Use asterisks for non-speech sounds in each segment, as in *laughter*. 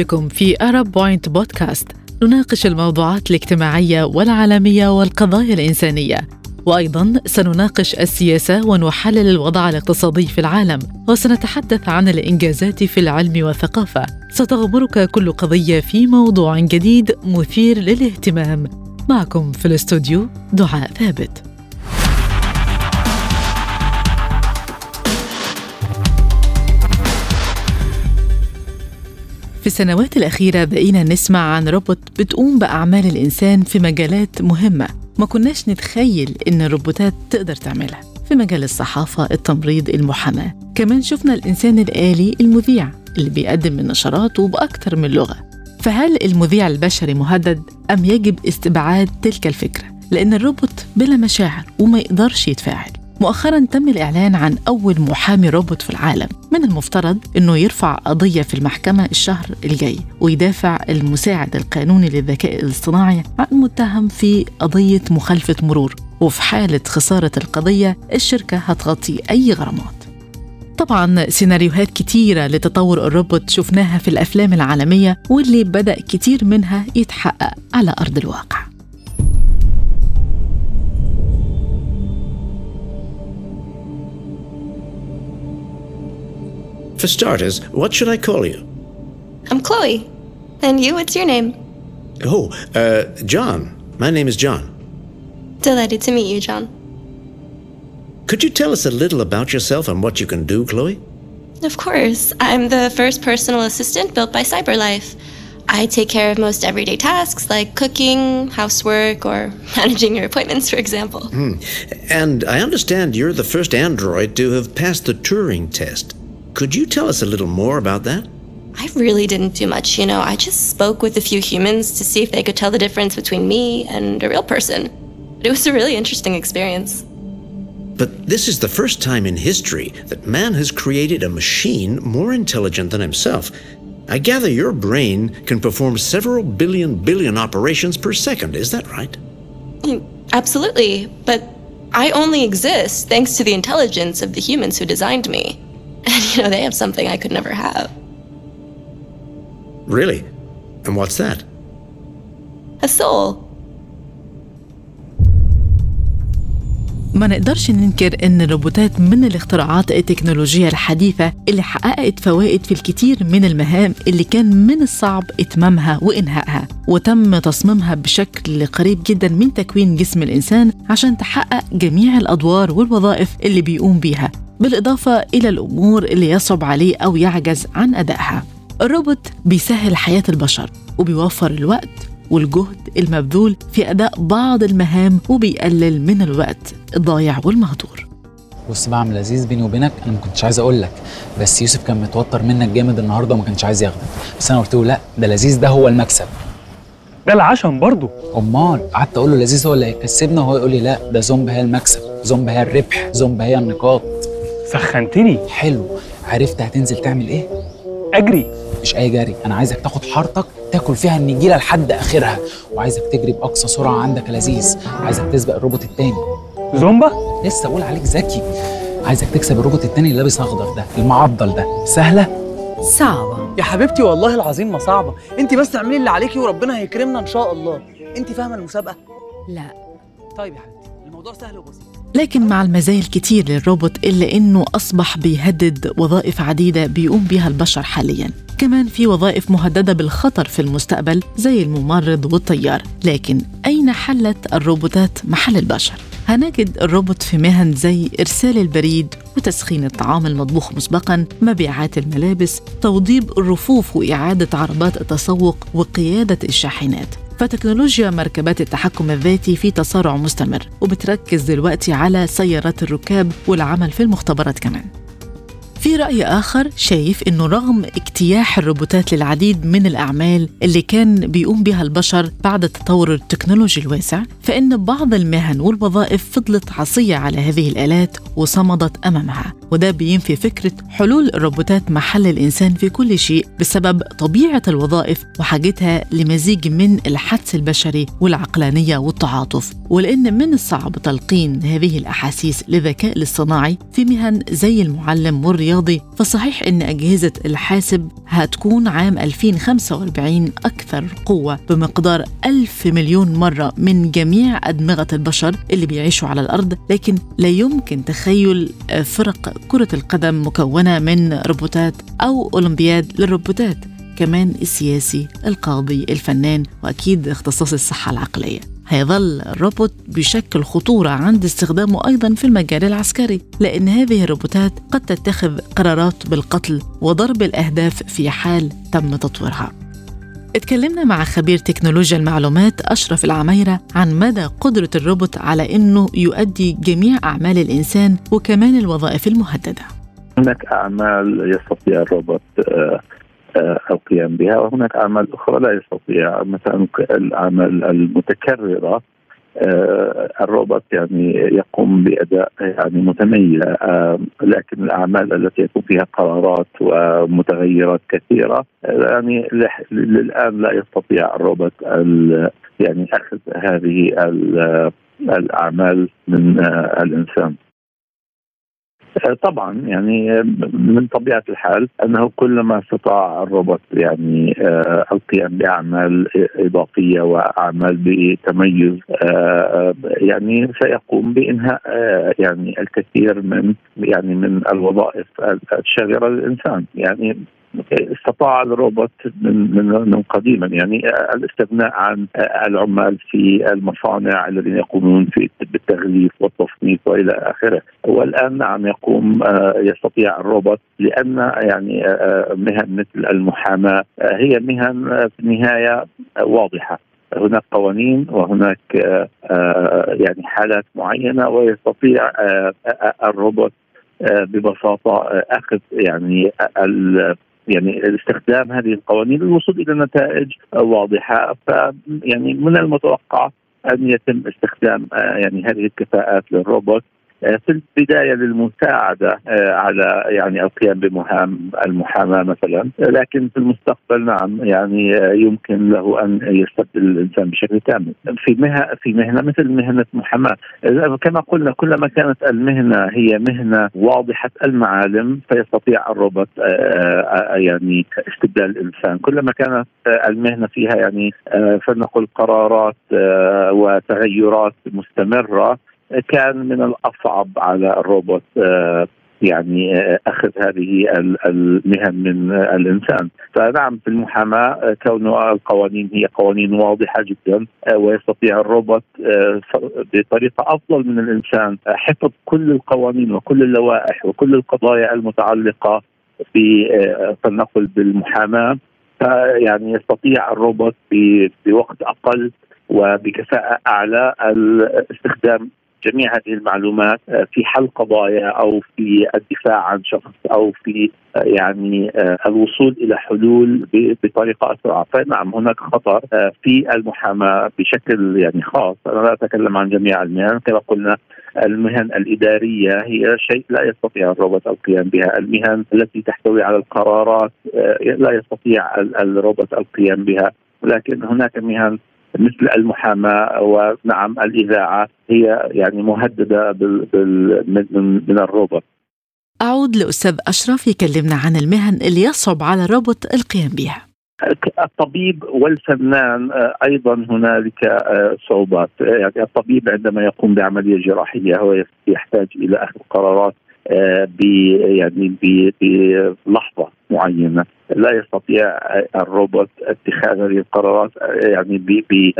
بكم في أرب بوينت بودكاست نناقش الموضوعات الاجتماعية والعالمية والقضايا الإنسانية. وأيضا سنناقش السياسة ونحلل الوضع الاقتصادي في العالم وسنتحدث عن الإنجازات في العلم والثقافة. ستغمرك كل قضية في موضوع جديد مثير للاهتمام. معكم في الاستوديو دعاء ثابت. في السنوات الأخيرة بقينا نسمع عن روبوت بتقوم بأعمال الإنسان في مجالات مهمة ما كناش نتخيل إن الروبوتات تقدر تعملها في مجال الصحافة، التمريض، المحاماة. كمان شفنا الإنسان الآلي المذيع اللي بيقدم النشرات وبأكثر من لغة. فهل المذيع البشري مهدد أم يجب استبعاد تلك الفكرة؟ لأن الروبوت بلا مشاعر وما يقدرش يتفاعل. مؤخرا تم الإعلان عن أول محامي روبوت في العالم. من المفترض أنه يرفع قضية في المحكمة الشهر الجاي ويدافع المساعد القانوني للذكاء الاصطناعي عن متهم في قضية مخالفة مرور. وفي حالة خسارة القضية الشركة هتغطي أي غرامات. طبعا سيناريوهات كتيرة لتطور الروبوت شفناها في الأفلام العالمية واللي بدأ كتير منها يتحقق على أرض الواقع. For starters, what should I call you? I'm Chloe. And you, what's your name? Oh, uh, John. My name is John. Delighted to meet you, John. Could you tell us a little about yourself and what you can do, Chloe? Of course. I'm the first personal assistant built by CyberLife. I take care of most everyday tasks like cooking, housework, or *laughs* managing your appointments, for example. Hmm. And I understand you're the first android to have passed the Turing test. Could you tell us a little more about that? I really didn't do much, you know. I just spoke with a few humans to see if they could tell the difference between me and a real person. But it was a really interesting experience. But this is the first time in history that man has created a machine more intelligent than himself. I gather your brain can perform several billion billion operations per second, is that right? Mm, absolutely, but I only exist thanks to the intelligence of the humans who designed me. And *laughs* you know, they have something I could never have Really? And what's that? a soul. ما نقدرش ننكر إن الروبوتات من الاختراعات التكنولوجية الحديثة اللي حققت فوائد في الكثير من المهام اللي كان من الصعب إتمامها وإنهائها وتم تصميمها بشكل قريب جدا من تكوين جسم الإنسان عشان تحقق جميع الأدوار والوظائف اللي بيقوم بيها بالإضافة إلى الأمور اللي يصعب عليه أو يعجز عن أدائها. الروبوت بيسهل حياة البشر وبيوفر الوقت والجهد المبذول في أداء بعض المهام وبيقلل من الوقت الضايع والمهدور. بص بقى عم لذيذ بيني وبينك أنا ما كنتش عايز أقول لك بس يوسف كان متوتر منك جامد النهارده وما كانش عايز ياخدك. بس أنا قلت له لأ ده لذيذ ده هو المكسب. ده العشم برضه. أمال قعدت أقول له لذيذ هو اللي هيكسبنا وهو يقول لي لأ ده زومب هي المكسب زومب هي الربح زومب هي النقاط. سخنتني. حلو. عرفت هتنزل تعمل إيه؟ أجري. مش أي جري. أنا عايزك تاخد حارتك تاكل فيها النجيلة لحد آخرها. وعايزك تجري بأقصى سرعة عندك يا لذيذ. عايزك تسبق الروبوت التاني. زومبا؟ لسه بقول عليك ذكي. عايزك تكسب الروبوت التاني اللي لابس أخضر ده المعضل ده. سهلة؟ صعبة. يا حبيبتي والله العظيم ما صعبة. انت بس اعملي اللي عليكي وربنا هيكرمنا إن شاء الله. انت فاهمة المسابقة؟ لا. طيب يا حبيبتي الموضوع سهل وبسيط. لكن مع المزايا الكتير للروبوت إلا إنه أصبح بيهدد وظائف عديدة بيقوم بيها البشر حالياً. كمان في وظائف مهددة بالخطر في المستقبل زي الممرض والطيار. لكن أين حلت الروبوتات محل البشر؟ هنجد الروبوت في مهن زي إرسال البريد وتسخين الطعام المطبوخ مسبقا مبيعات الملابس توضيب الرفوف وإعادة عربات التسوق وقيادة الشاحنات. فتكنولوجيا مركبات التحكم الذاتي في تسارع مستمر وبتركز دلوقتي على سيارات الركاب والعمل في المختبرات كمان. في رأي آخر شايف إنه رغم اجتياح الروبوتات للعديد من الأعمال اللي كان بيقوم بها البشر بعد التطور التكنولوجي الواسع فإن بعض المهن والوظائف فضلت عصية على هذه الآلات وصمدت أمامها. وده بينفي فكرة حلول الروبوتات محل الإنسان في كل شيء بسبب طبيعة الوظائف وحاجتها لمزيج من الحدس البشري والعقلانية والتعاطف. ولأن من الصعب تلقين هذه الأحاسيس للذكاء الاصطناعي في مهن زي المعلم والرياض الرياضي فصحيح أن أجهزة الحاسب هتكون عام 2045 أكثر قوة بمقدار ألف مليون مرة من جميع أدمغة البشر اللي بيعيشوا على الأرض لكن لا يمكن تخيل فرق كرة القدم مكونة من روبوتات أو أولمبياد للروبوتات كمان السياسي القاضي الفنان وأكيد اختصاص الصحة العقلية. هيظل الروبوت بيشكل خطورة عند استخدامه أيضا في المجال العسكري لأن هذه الروبوتات قد تتخذ قرارات بالقتل وضرب الأهداف في حال تم تطويرها. اتكلمنا مع خبير تكنولوجيا المعلومات أشرف العميرة عن مدى قدرة الروبوت على أنه يؤدي جميع أعمال الإنسان وكمان الوظائف المهددة. هناك أعمال يستطيع الروبوت آه، آه، القيام بها وهناك أعمال أخرى لا يستطيع مثلا الأعمال المتكررة آه، الروبوت يعني يقوم بأداء يعني متميز. آه، لكن الأعمال التي يكون فيها قرارات ومتغيرات كثيرة يعني للآن لا يستطيع الروبوت يعني أخذ هذه الأعمال من الإنسان. طبعا يعني من طبيعة الحال أنه كلما استطاع الروبوت يعني آه، القيام بأعمال إضافية وأعمال بتميز آه، يعني سيقوم بإنهاء آه، يعني الكثير من يعني من الوظائف الشاغرة للإنسان. يعني استطاع الروبوت من من قديما يعني الاستغناء عن العمال في المصانع الذين يقومون في بالتغليف والتصنيف وإلى آخره. والآن نعم يقوم يستطيع الروبوت لأن يعني مهن مثل المحاماة هي مهن في النهاية واضحة. هناك قوانين وهناك يعني حالات معينة ويستطيع الروبوت ببساطة أخذ يعني يعني استخدام هذه القوانين للوصول إلى نتائج واضحة. ف يعني من المتوقع أن يتم استخدام آه، يعني هذه الكفاءات للروبوت في البداية للمساعدة آه، على يعني القيام بمهام المحاماة مثلا. لكن في المستقبل نعم يعني آه، يمكن له أن يستبدل الإنسان بشكل كامل. في مهنه في مهنة مثل مهنة محاماة. كما قلنا كلما كانت المهنة هي مهنة واضحة المعالم فيستطيع الروبوت يعني استبدال الإنسان. كلما كانت المهنة فيها يعني فلنقل قرارات وتغيرات مستمرة كان من الأصعب على الروبوت آه، يعني آه، أخذ هذه المهن من الإنسان. فنعم في المحاماة آه، كون القوانين هي قوانين واضحة جدا ويستطيع الروبوت بطريقة أفضل من الإنسان حفظ كل القوانين وكل اللوائح وكل القضايا المتعلقة ب فلنقل بالمحاماة. فيعني يستطيع الروبوت بوقت أقل وبكفاءة أعلى الاستخدام جميع هذه المعلومات آه، في حل قضايا أو في الدفاع عن شخص أو في آه، يعني آه، الوصول إلى حلول بطريقة أسرع، فنعم هناك خطر في المحاماة بشكل يعني خاص، أنا لا أتكلم عن جميع المهن كما قلنا المهن الإدارية هي شيء لا يستطيع الروبوت القيام بها، المهن التي تحتوي على القرارات لا يستطيع الروبوت القيام بها، ولكن هناك مهن مثل المحاماة ونعم الإذاعة هي يعني مهددة بال بال من, من الروبوت. أعود لأستاذ أشرف يكلمنا عن المهن اللي يصعب على الروبوت القيام بها. الطبيب والفنان آه، أيضا هنالك آه، صعوبات يعني الطبيب عندما يقوم بعملية جراحية هو يحتاج إلى أخذ قرارات يعني بلحظة معينة. لا يستطيع الروبوت اتخاذ هذه القرارات يعني ب ب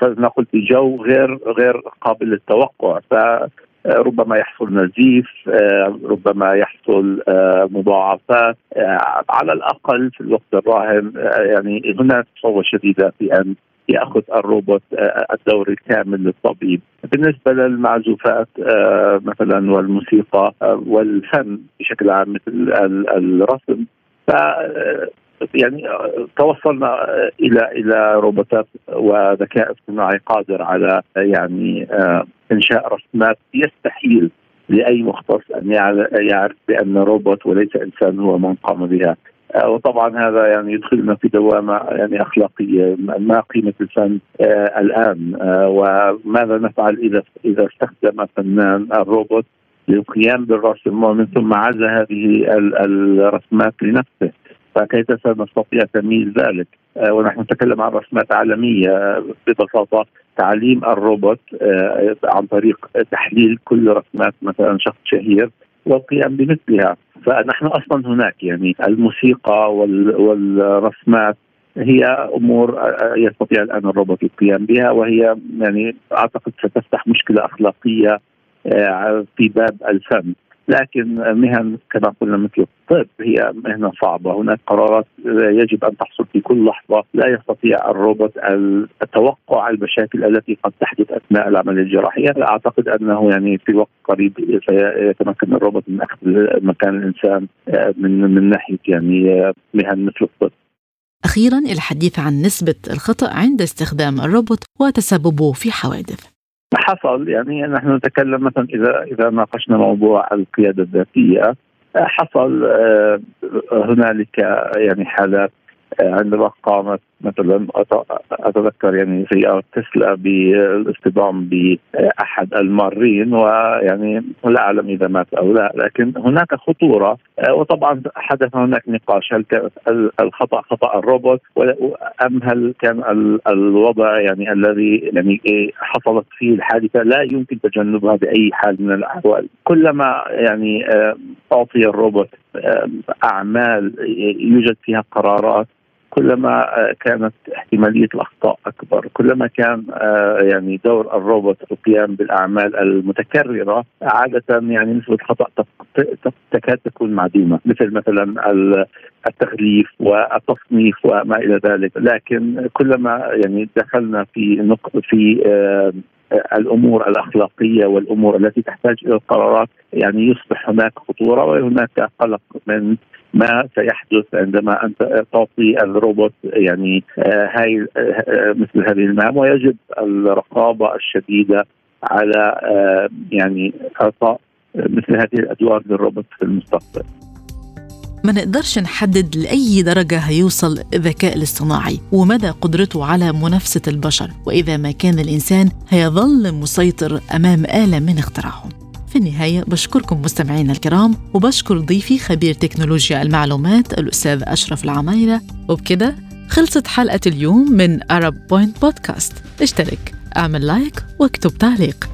فلنقل بجو غير غير قابل للتوقع. ف ربما يحصل نزيف ربما يحصل مضاعفات. على الأقل في الوقت الراهن يعني هناك صعوبه شديدة في أن ياخذ الروبوت الدور الكامل للطبيب. بالنسبة للمعزوفات مثلا والموسيقى والفن بشكل عام مثل الرسم ف يعني توصلنا إلى إلى روبوتات وذكاء اصطناعي قادر على يعني إنشاء رسمات يستحيل لأي مختص أن يعرف بأن روبوت وليس إنسان هو من قام بها. وطبعا هذا يعني يدخلنا في دوامة يعني أخلاقية ما قيمة الفن الآن وماذا نفعل اذا إذا استخدم فنان الروبوت للقيام بالرسم ومن ثم عزى هذه الرسمات لنفسه؟ فكيف سنستطيع تمييز ذلك؟ آه، ونحن نتكلم عن رسمات عالمية ببساطة تعليم الروبوت آه، عن طريق تحليل كل رسمات مثلا شخص شهير والقيام بمثلها. فنحن أصلا هناك يعني الموسيقى والرسمات هي أمور آه، يستطيع الآن الروبوت القيام بها وهي يعني أعتقد ستفتح مشكلة أخلاقية في باب الفن. لكن مهن كما قلنا مثل الطب هي مهنة صعبة، هناك قرارات يجب أن تحصل في كل لحظة، لا يستطيع الروبوت التوقع المشاكل التي قد تحدث أثناء العملية الجراحيه، أعتقد أنه يعني في وقت قريب سيتمكن الروبوت من أخذ مكان الإنسان من من ناحية يعني مهن مثل الطب. أخيرا الحديث عن نسبة الخطأ عند استخدام الروبوت وتسببه في حوادث. حصل. يعني نحن نتكلم مثلا إذا إذا ناقشنا موضوع القيادة الذاتية حصل آه، هنالك يعني حالات عندما قامت مثلا أتذكر يعني سياره تسلا بالاصطدام بأحد المارين ويعني لا أعلم إذا مات أو لا لكن هناك خطورة وطبعا حدث هناك نقاش هل كان الخطأ خطأ الروبوت؟ أم هل كان الوضع يعني الذي يعني حصلت فيه الحادثة؟ لا يمكن تجنبها باي حال من الأحوال. كلما يعني أعطي الروبوت أعمال يوجد فيها قرارات كلما آه، كانت احتمالية الأخطاء أكبر، كلما كان آه، يعني دور الروبوت القيام بالأعمال المتكررة عادة يعني نسبة الخطأ تكاد تكون معدومة، مثل مثلا التغليف والتصنيف وما إلى ذلك، لكن كلما يعني دخلنا في في آه، الأمور الأخلاقية والأمور التي تحتاج إلى القرارات يعني يصبح هناك خطورة وهناك قلق من ما سيحدث عندما أنت تعطي الروبوت يعني هاي مثل هذه المهام ويجب الرقابة الشديدة على يعني إعطاء مثل هذه الأدوار للروبوت في المستقبل. ما نقدرش نحدد لأي درجة هيوصل الذكاء الاصطناعي ومدى قدرته على منافسة البشر وإذا ما كان الإنسان هيظل مسيطر أمام آلة من اختراعهم في النهاية بشكركم مستمعينا الكرام وبشكر ضيفي خبير تكنولوجيا المعلومات الأستاذ أشرف العمايرة. وبكده خلصت حلقة اليوم من Arab Point بودكاست اشترك اعمل لايك واكتب تعليق.